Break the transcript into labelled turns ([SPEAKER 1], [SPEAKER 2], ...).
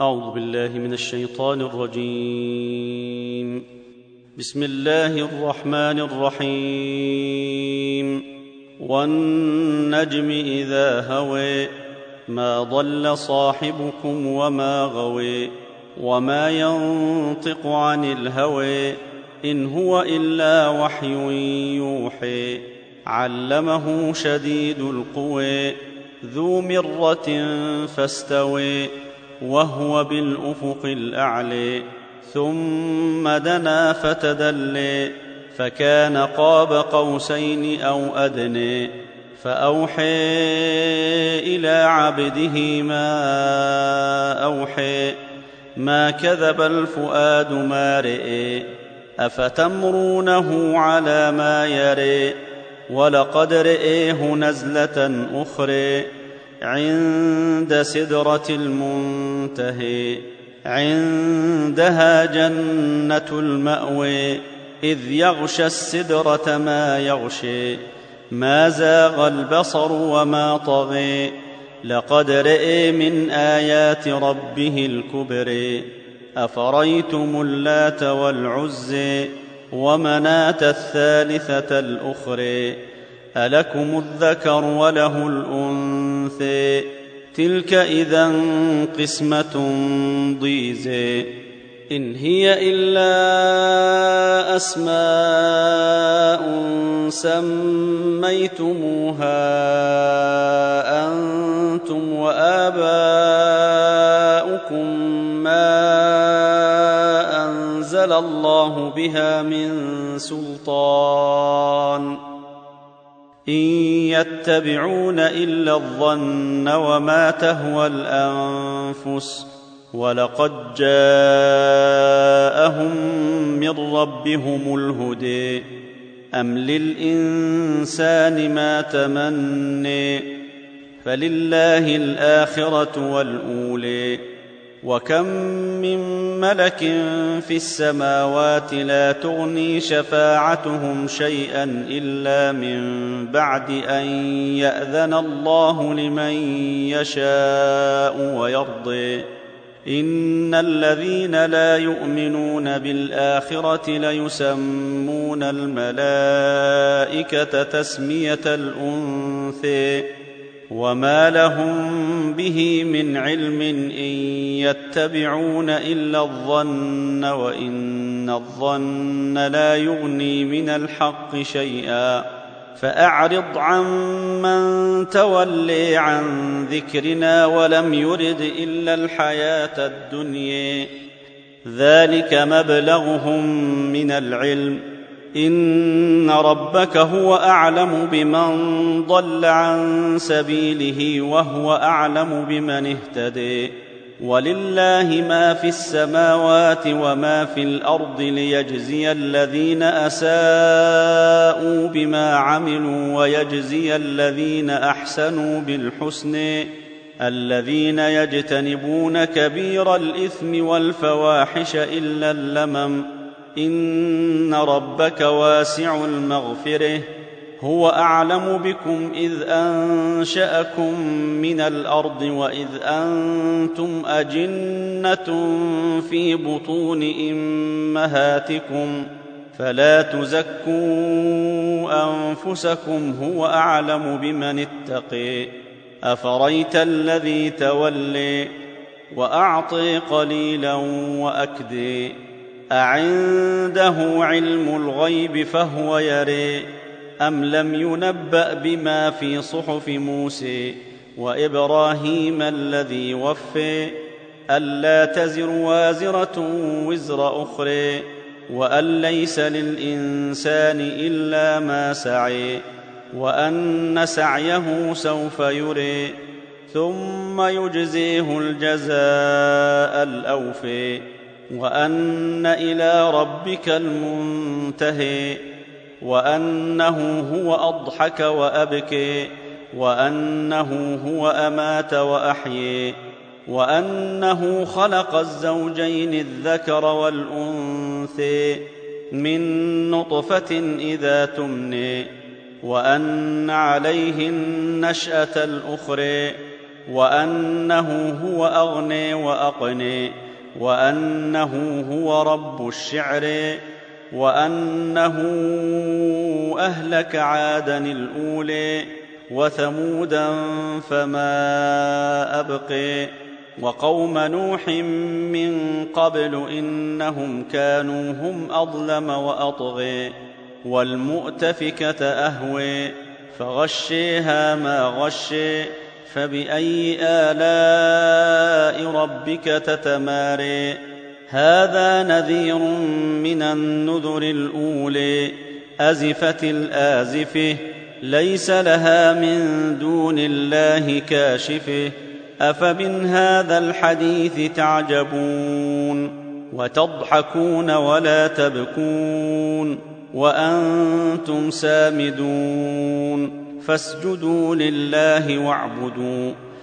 [SPEAKER 1] اعوذ بالله من الشيطان الرجيم بسم الله الرحمن الرحيم والنجم اذا هوي ما ضل صاحبكم وما غوي وما ينطق عن الهوي ان هو الا وحي يوحي علمه شديد القوي ذو مره فاستوي وهو بالافق الاعلي ثم دنا فتدلي فكان قاب قوسين او ادني فاوحي الى عبده ما اوحي ما كذب الفؤاد ما رئي افتمرونه على ما يري ولقد رئيه نزله اخري عند سدره المنتهي عندها جنه الماوي اذ يغشى السدره ما يغشي ما زاغ البصر وما طغي لقد رئي من ايات ربه الكبر افريتم اللات والعزي ومناه الثالثه الاخري الكم الذكر وله الانثى أنثي تلك اذا قسمه ضيزى ان هي الا اسماء سميتموها انتم واباؤكم ما انزل الله بها من سلطان ان يتبعون الا الظن وما تهوى الانفس ولقد جاءهم من ربهم الهدي ام للانسان ما تمني فلله الاخره والاولي وكم من ملك في السماوات لا تغني شفاعتهم شيئا الا من بعد ان ياذن الله لمن يشاء ويرضي ان الذين لا يؤمنون بالاخره ليسمون الملائكه تسميه الانثي وما لهم به من علم ان يتبعون الا الظن وان الظن لا يغني من الحق شيئا فاعرض عمن تولي عن ذكرنا ولم يرد الا الحياه الدنيا ذلك مبلغهم من العلم ان ربك هو اعلم بمن ضل عن سبيله وهو اعلم بمن اهتدي ولله ما في السماوات وما في الارض ليجزي الذين اساءوا بما عملوا ويجزي الذين احسنوا بالحسن الذين يجتنبون كبير الاثم والفواحش الا اللمم ان ربك واسع المغفره هو اعلم بكم اذ انشاكم من الارض واذ انتم اجنه في بطون امهاتكم فلا تزكوا انفسكم هو اعلم بمن اتقي افريت الذي تولي واعطي قليلا واكدي اعنده علم الغيب فهو يري ام لم ينبا بما في صحف موسى وابراهيم الذي وفي الا تزر وازره وزر اخرى وان ليس للانسان الا ما سعي وان سعيه سوف يري ثم يجزيه الجزاء الاوفي وان الى ربك المنتهي وانه هو اضحك وابكي وانه هو امات واحيي وانه خلق الزوجين الذكر والانثي من نطفه اذا تمني وان عليه النشاه الاخرى وانه هو اغني واقني وانه هو رب الشعر وانه اهلك عادا الاولي وثمودا فما ابقي وقوم نوح من قبل انهم كانوا هم اظلم واطغي والمؤتفكه اهوي فغشيها ما غشي فباي الاء ربك تتماري هذا نذير من النذر الاولي ازفت الازفه ليس لها من دون الله كاشفه افمن هذا الحديث تعجبون وتضحكون ولا تبكون وانتم سامدون فاسجدوا لله واعبدوا